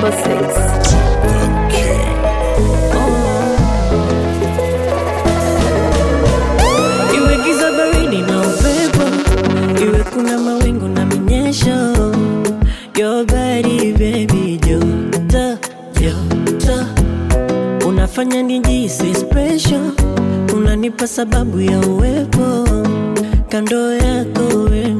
number six. Oh. Iwe giza na upepo, iwe kuna mawingu na minyesho, your body unafanya nijihisi unanipa sababu ya uwepo kando yako wewe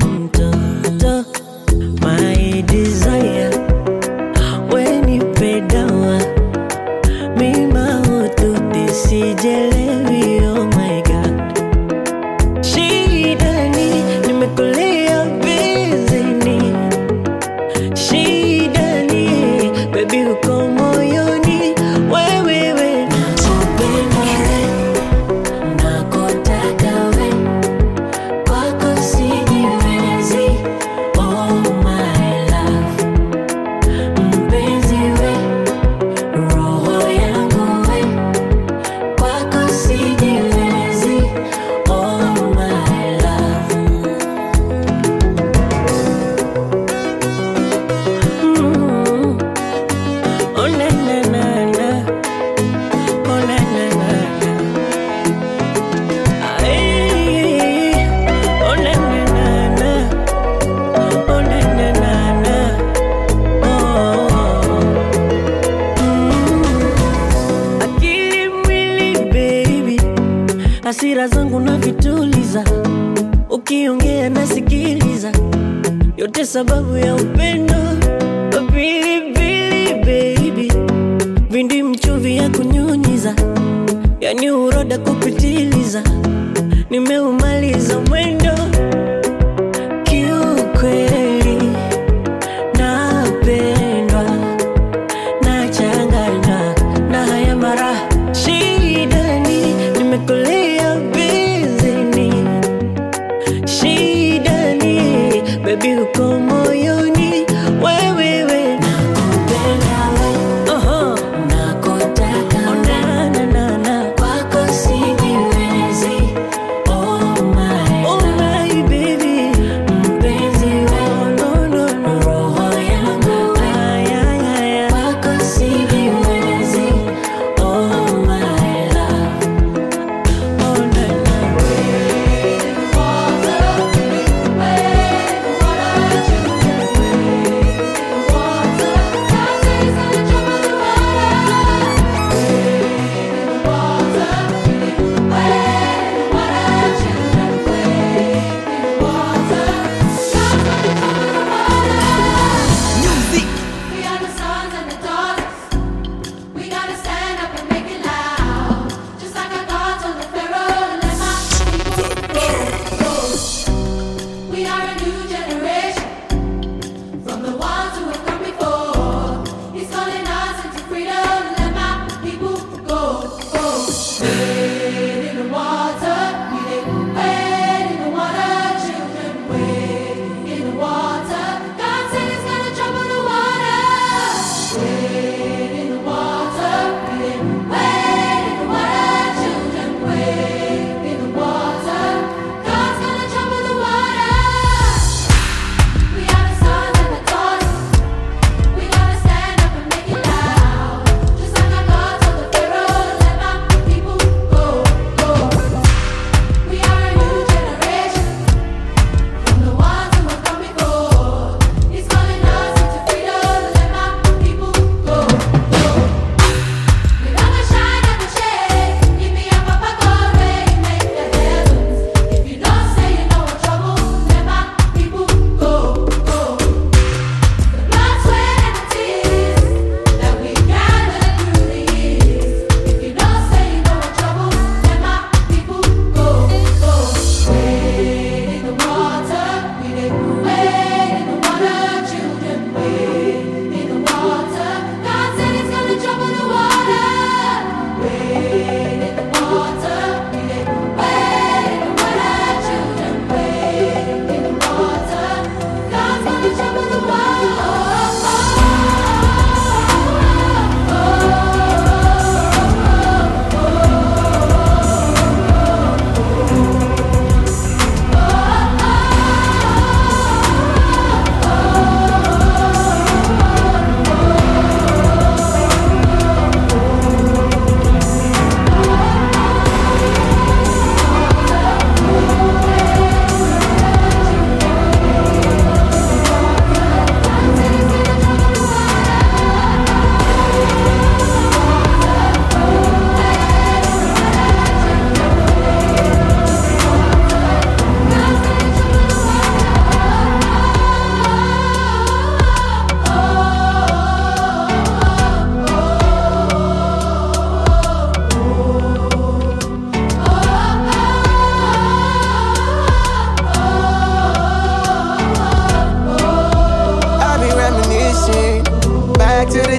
olvido cómo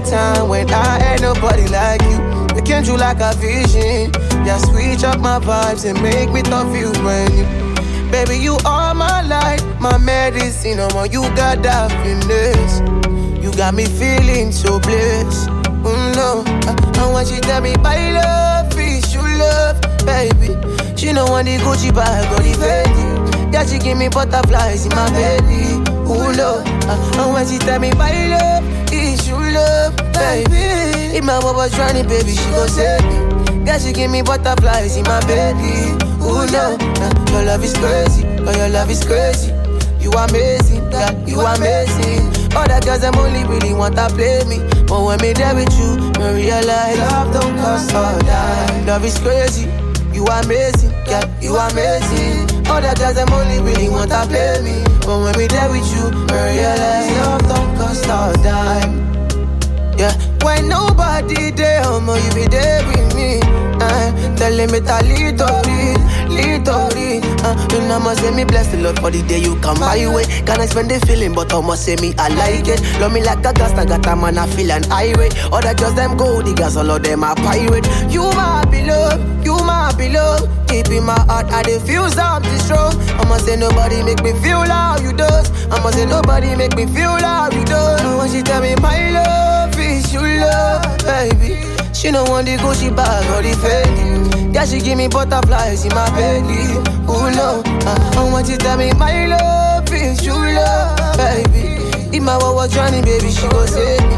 time when I had nobody like you. You came through like a vision. Yeah, switch up my vibes and make me love you brand new. Baby, you are my light, my medicine. Oh, you got that finesse. You got me feeling so blessed. Mm, no, I, I want you to tell me my love is you love, baby. She know want the Gucci bag or the Fendi. Yeah, she give me butterflies in my belly. Ooh, no, I, I want you to tell me my love you love, baby. If my was drowning, baby, she gon' save me. Yeah, she give me butterflies in my belly. Ooh, no, uh, your love is crazy, oh, your love is crazy. You amazing, yeah, you amazing. All the girls them only really want to play me, but when me there with you, me realize love don't cost a dime. Love is crazy, you amazing, yeah, you amazing. All the girls them only really want to play me, but when me there with you, me realize love don't cost a dime. Yeah, when nobody there, homo, you be there with me. Uh, telling me ta litori, litori. Uh, you know, must say me bless the Lord for the day you come my way. Can I spend the feeling, but I must say me I like it. Love me like a I got a man, I feel an irate. Other girls them go, the girls all of them are pirate. You my beloved, you my beloved. Deep in my heart, I feel something strong. I must say nobody make me feel how you does. I must say nobody make me feel how you does. When she tell me my love is you love, baby. She don't want the Gucci bag or the Fendi. Yeah, she give me butterflies in my belly. Ooh no, uh, I want you to tell me my love is you love, baby. If my world was drowning, baby, she go save me.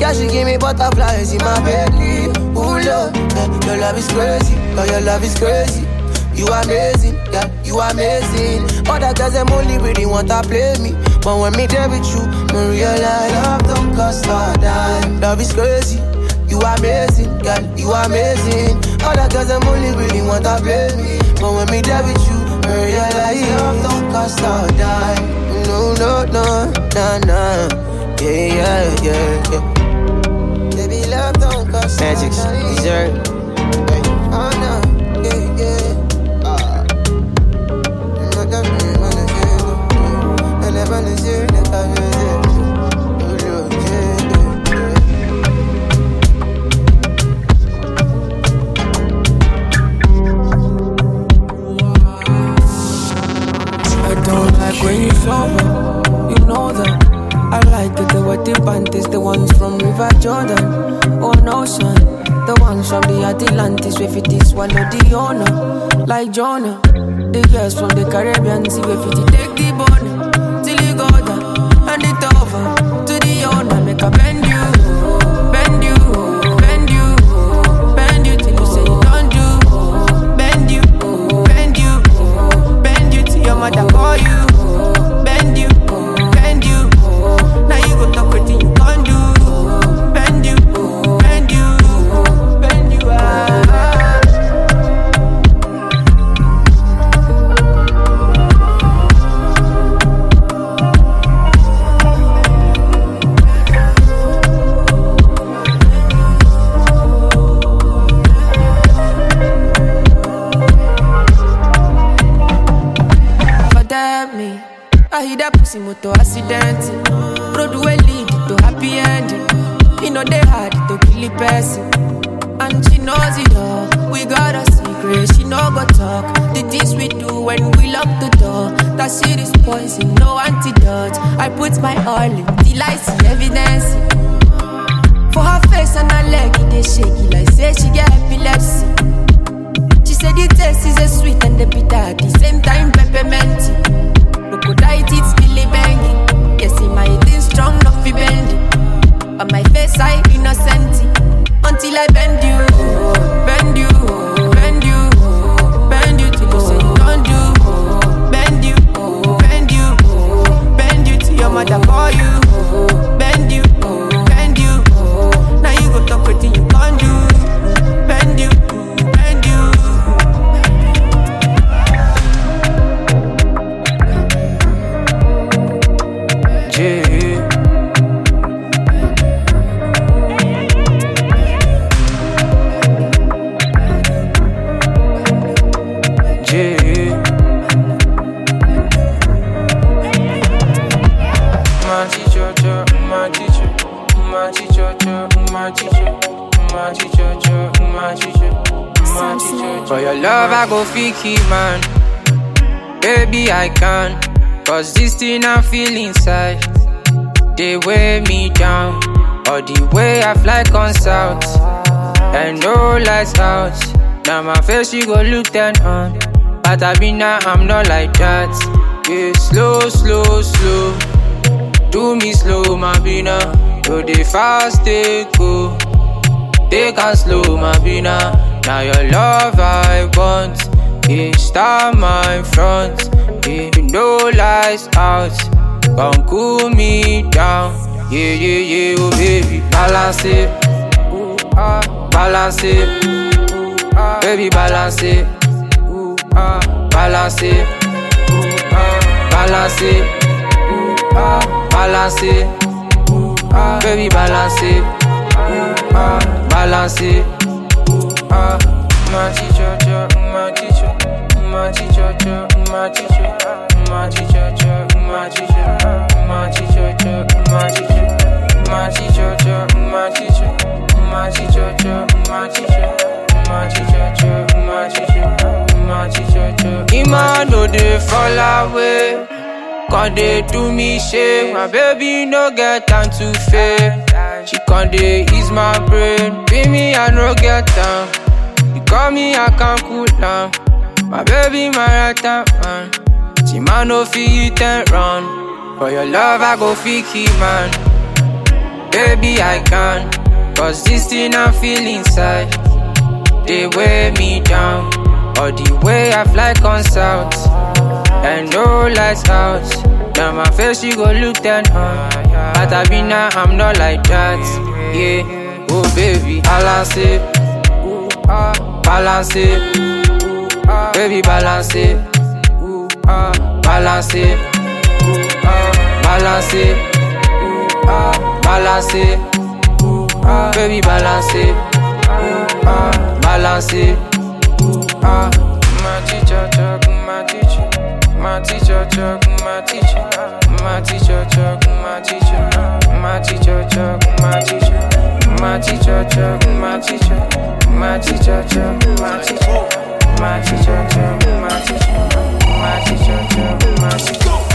Yeah, she give me butterflies in my belly. Ooh no, uh, your love is crazy, oh your love is crazy. You amazing, yeah, you amazing. Other girls them only really want to play me, but when me there with you, me realize love don't cost. Love is crazy. You amazing, girl, you amazing. Other girls them only really want to play me, but when me there with you, I realize love don't cost a dime. No, no, no, no, no. Yeah, yeah, yeah, yeah. Baby, love don't cost Magics, dessert. Hey, oh no, yeah, yeah. Ah. No, no, no, no. I never knew you, never knew when you know that. I like it. The the panties, the ones from River Jordan, oh no son, the ones from the Atlantis, if it is swallow the owner, like Jonah. The girls from the Caribbean, see if it take the bone, feel inside, they weigh me down. Or the way I fly on south, and no lights out. Now my face, you go look down on. But I be now, I'm not like that. Yeah, slow, slow, slow. Do me slow, my bina. Yo, they fast, they go. They can slow, my bina. Now your love I want. Yeah, start my front. Yeah, know lights out. Come cool me down. Yeah, yeah, yeah, oh baby. Balance it. Ah, balance it. Ooh, ah, baby, balance it. Ah, balance it. Ah, balance it. Ah, balance it. Ah, baby, balance ah, balance it. Ah, my teacher, my teacher, my teacher, my teacher, machi cho machi cho cho machi cho machi cho cho machi cho machi cho cho machi cho machi cho ima no dey fall away they do me shame? My baby no get time to fail. She can they ease my brain. Be me, I no get time. You call me, I can't cool down. My baby, my right time, man. See man no fit eat and run, for your love I go fit keep man. Baby I can, cause this thing I feel inside, they weigh me down. Or the way I fly on south and no lights out. Now my face you go look down on. But I be now I'm not like that. Yeah, oh baby, balance it, balance it, baby balance it, ah, balance it, Ooh, ah, balance it, Ooh, ah, balance it, Ooh, ah, baby balance it, Ooh, ah, balance it. Ah, my teacher, chuck, my teacher, my teacher, chuck, my teacher, my teacher, chuck, my teacher, my teacher, chuck, my teacher, my teacher, chuck, my teacher, my teacher, chuck, my teacher, my teacher, chuck, my teacher, she shut down the go.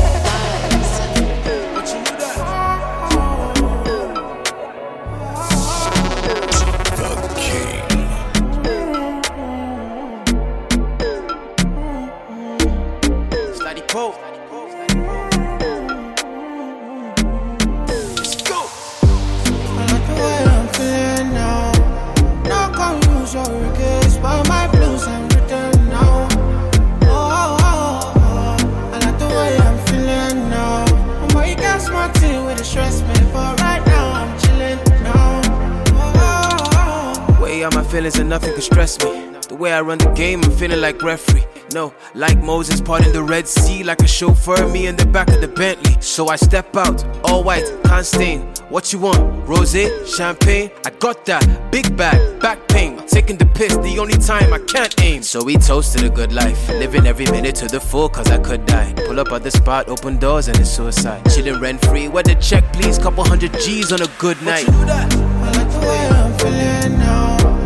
Feeling like referee. No, like Moses parting the Red Sea, like a chauffeur, me in the back of the Bentley. So I step out, all white, can't stain. What you want? Rose, champagne? I got that. Big bag, back pain. Taking the piss, the only time I can't aim. So we toasted a good life, living every minute to the full, cause I could die. Pull up at the spot, open doors, and it's suicide. Chilling rent free, where the check, please? Couple hundred G's on a good night. I like the way I'm feeling now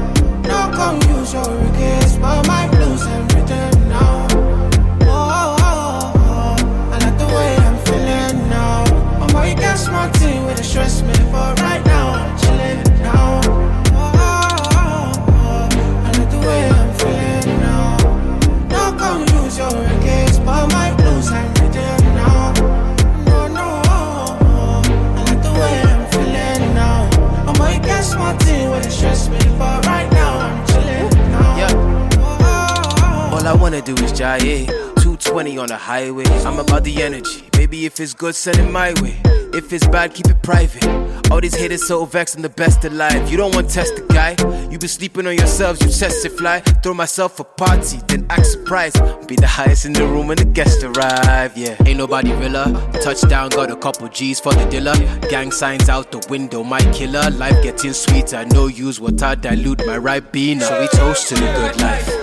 come use your but my blues now. I like the way I'm feeling now. My you can't with stress me for do is jive. 220 on the highway. I'm about the energy. Baby, if it's good, send it my way. If it's bad, keep it private. All these haters so vexed, I'm the best alive. You don't want to test the guy. You been sleeping on yourselves, you test it fly. Throw myself a party, then act surprised. Be the highest in the room when the guests arrive. Yeah, ain't nobody realer. Touchdown, got a couple G's for the dealer. Gang signs out the window, my killer. Life getting sweeter, no use what I dilute my right. So we toast to the good life.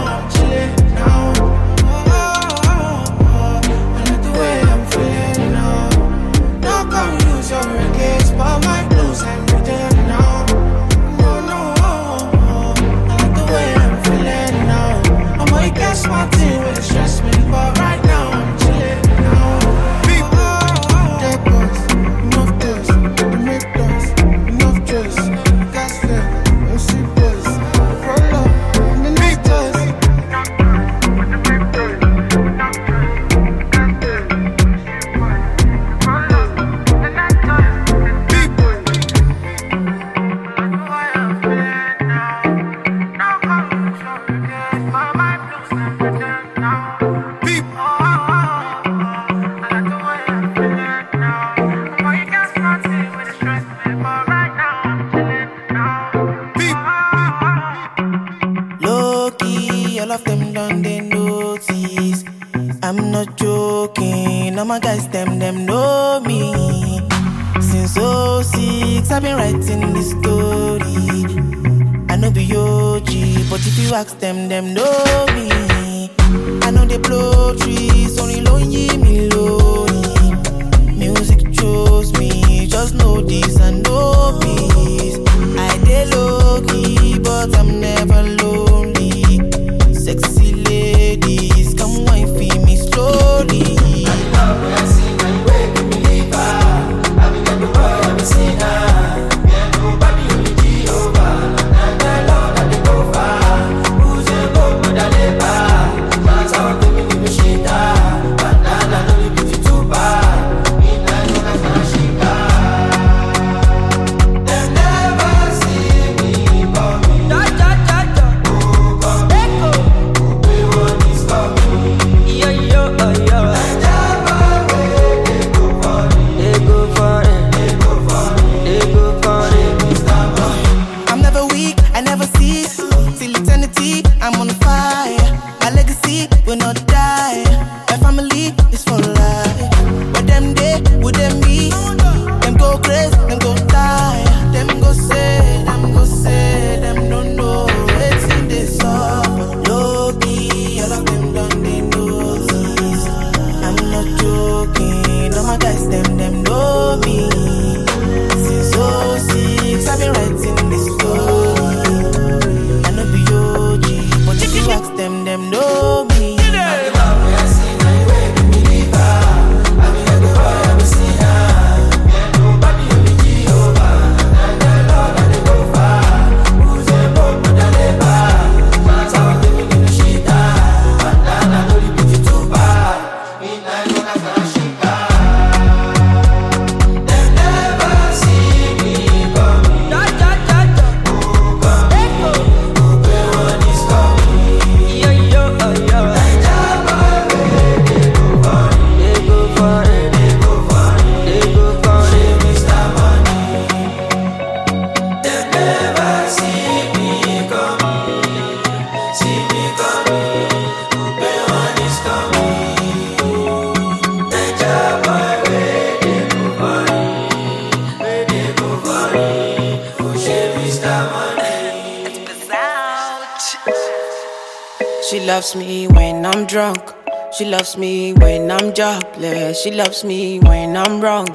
She loves me when I'm wrong.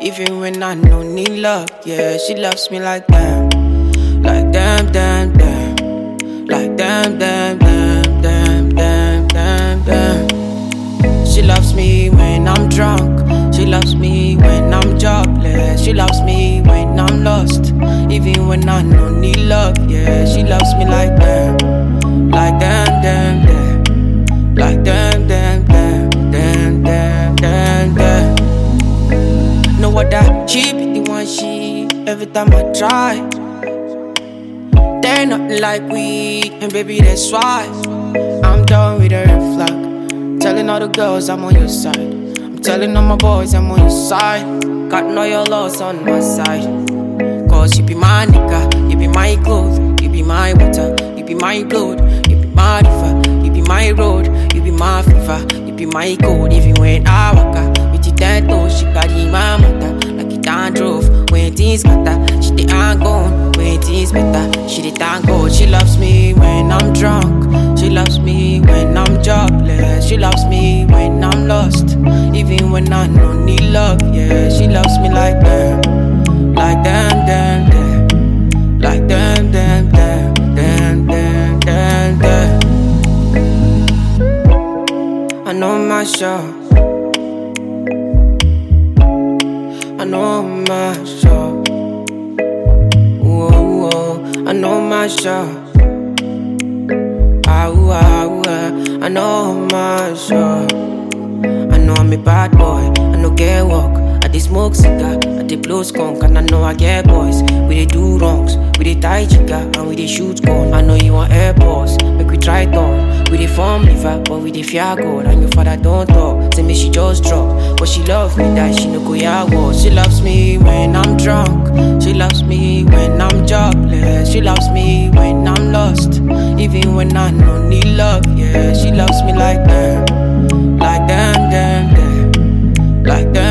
Even when I no need love. Yeah, she loves me like that. Like damn, damn, damn. Like damn, damn, damn, damn, damn, damn, damn. She loves me when I'm drunk. She loves me when I'm jobless. She loves me when I'm lost. Even when I no need love. Yeah, she loves me like that. Like damn, damn, damn. She be the one she every time I try. They're nothing like we, and baby, that's why I'm done with the red flag. Telling all the girls I'm on your side. I'm telling all my boys I'm on your side. Got no your loss on my side. Cause you be my nigga, you be my clothes, you be my water, you be my blood, you be my river, you be my road, you be my fever, you be my code. Even when I walk out with the toes, she carry my mother it dandruff. When things matter, she the on. When things better, she the thank God. She loves me when I'm drunk. She loves me when I'm jobless. She loves me when I'm lost. Even when I don't need love, yeah. She loves me like that, like damn, damn, damn, like damn, damn, damn, damn, damn, damn, damn. I know my show. Know my show. Ah, ah. I know my show. I know I'm a bad boy. I know get walk. I dey smoke cigar. I dey blow skunk. And I know I get boys. We dey do wrongs. We dey tie chica. And we dey shoot gun. I know you want airports. Make we try turn. We dey form liver. But we dey fear God. And your father don't talk. Say me she just drop. But she love me that she no go ya war. She loves me when I'm drunk. She loves me when I'm jobless. She loves me when I'm lost. Even when I don't need love. Yeah, she loves me like that. Like damn, damn, damn. Like damn,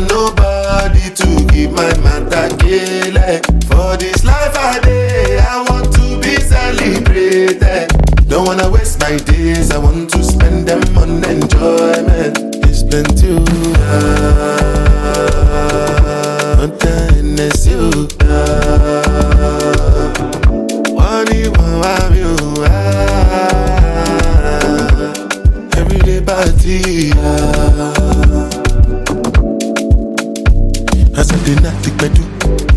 want nobody to give my matter kele. For this life I dey, I want to be celebrated. Don't wanna waste my days, I want to spend them on enjoyment. It's plenty kindness, you one, one, you Everyday party, ah.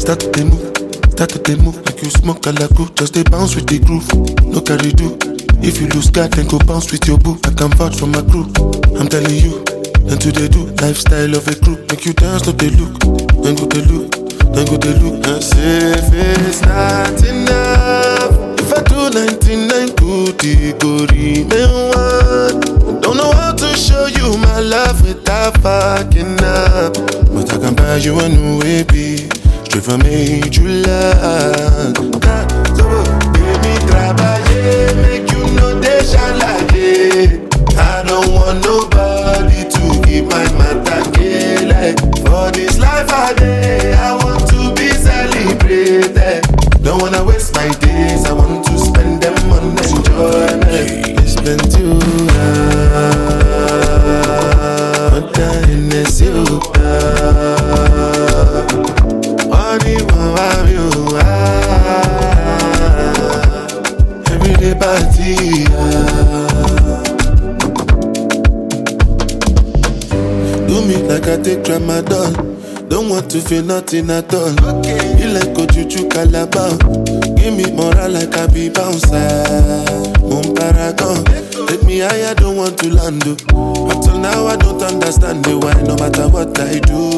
Start to dey move, start to dey move like you smoke alaku. Just dey bounce with the groove, no carry do. If you lose guard, then go bounce with your boo. I can vouch for my crew. I'm telling you, to they do lifestyle of a crew. Make you dance, no they look, then go they look, then go they look. And say it's not enough, if I do 99 good, go remain one. Don't know how to show you my love without fucking up. But I can buy you a new baby. Major love. God, so give me make you know they shall I don't want nobody to give my matter kele. For this life I day, I want to be celebrated. Don't wanna waste my days, I want I take tramadol. Don't want to feel nothing at all. Okay. You like Ojuju Calabar. Give me moral like I be bouncer. Moon paragon. Take me higher, don't want to land. Up till now, I don't understand the why. No matter what I do,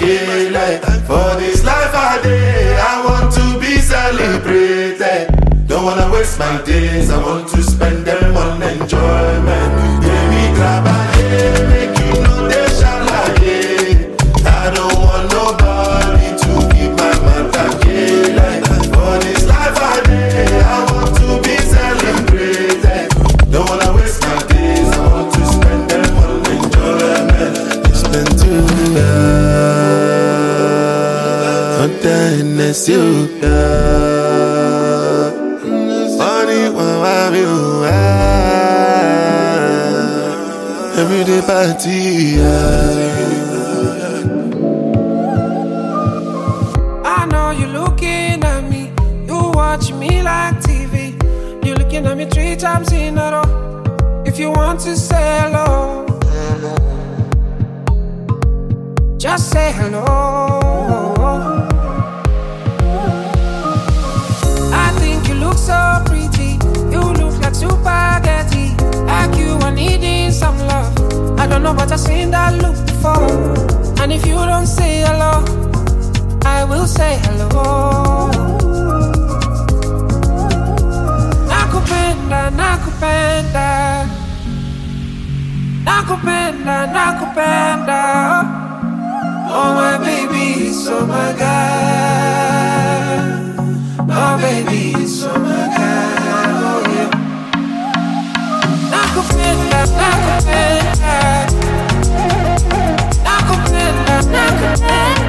matter des. I know you're looking at me, you watch me like TV. You're looking at me three times in a row. If you want to say hello, just say hello. know, but I've seen that look before. And if you don't say hello, I will say hello. Nakupenda, nakupenda, nakupenda, nakupenda. Oh my baby, it's oh my God. My baby, it's oh my God. Oh yeah. Nakupenda, nakupenda. Come I could, I.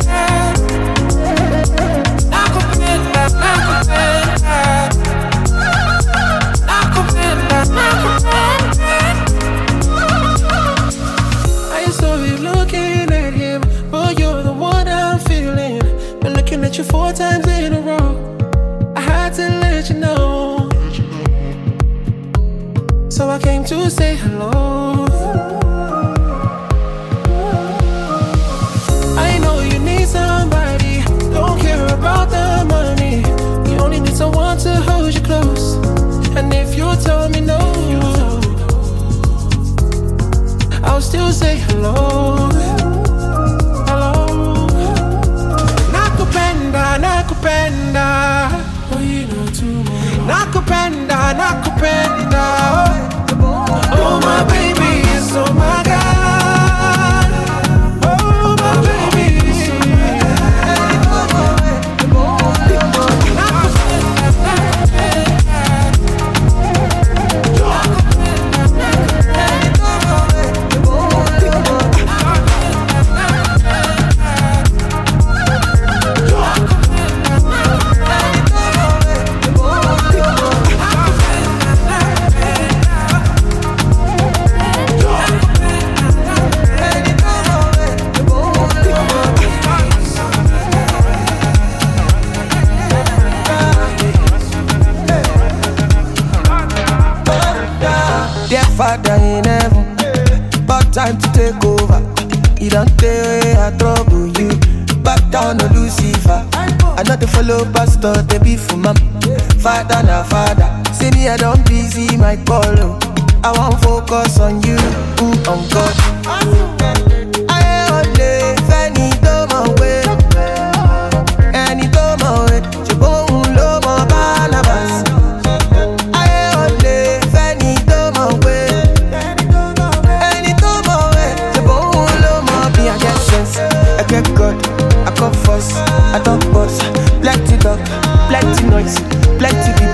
plenty noise, plenty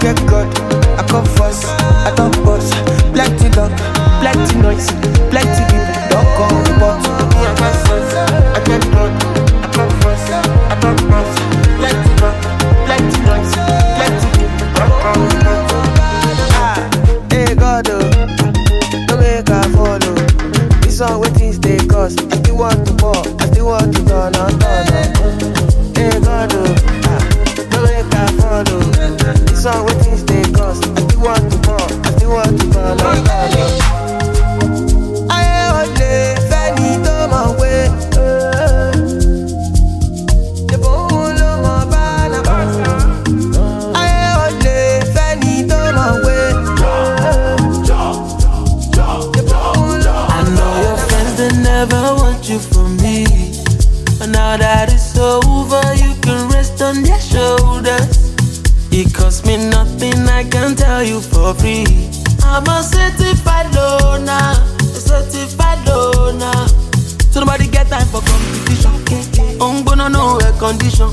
get God. I come first, I don't boss. Plenty dog, plenty noise. For competition. Ungbono no air condition.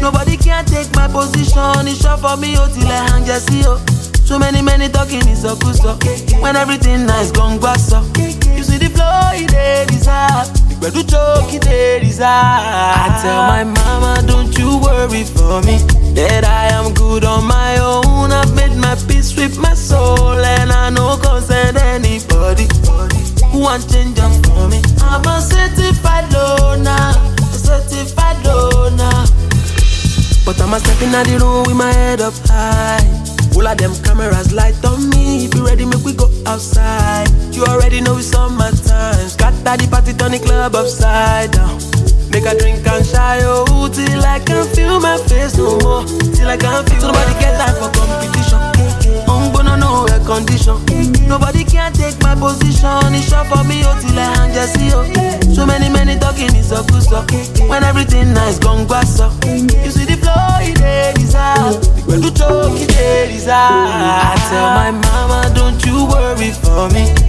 Nobody can take my position. It's short for me, till I hang just see oh. So many, many talking kuso. When everything nice, gone so. You see the flow, it dey deserve. Do choke, it dey. I tell my mama, don't you worry for me. That I am good on my own. I've made my peace with my soul, and I no concern anybody who want change am. I'm a certified loner, a certified loner. But I'm a stepping out the room with my head up high. All of them cameras light on me. If you ready, make we go outside. You already know it's on my time. Scatter the party, turn the club upside down. Make a drink and shy, oh, till I can feel my face no more. Till I can feel. So nobody get time for competition. Ungbono no air condition. Nobody can take my position. It's short for me, oh, till I hang just see, oh. So many, many talking is a good so. When everything nice, gone so. You see the flow, it is deserve. When you choke, it is deserve. I tell my mama, don't you worry for me.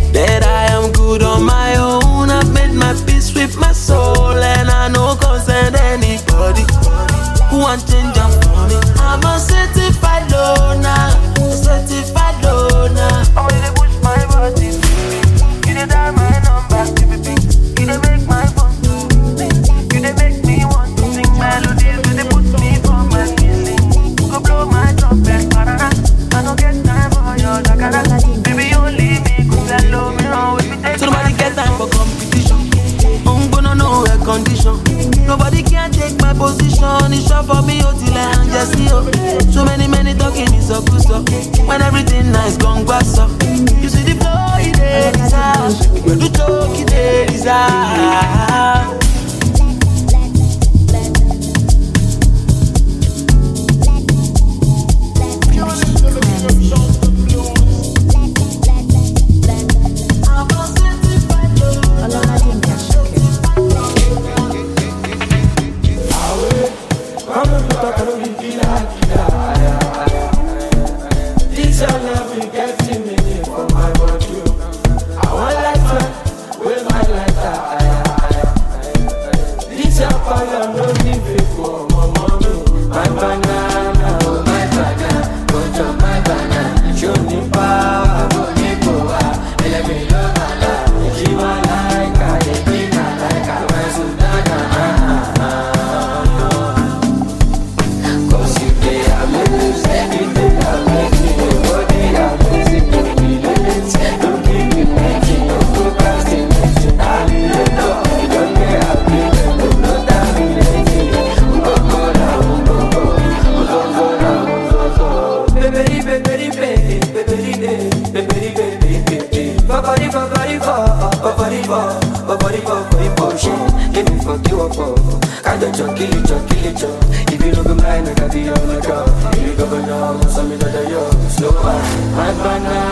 Mine, I can be on my car. If you go banana, so me that yo, slow down. My banana, oh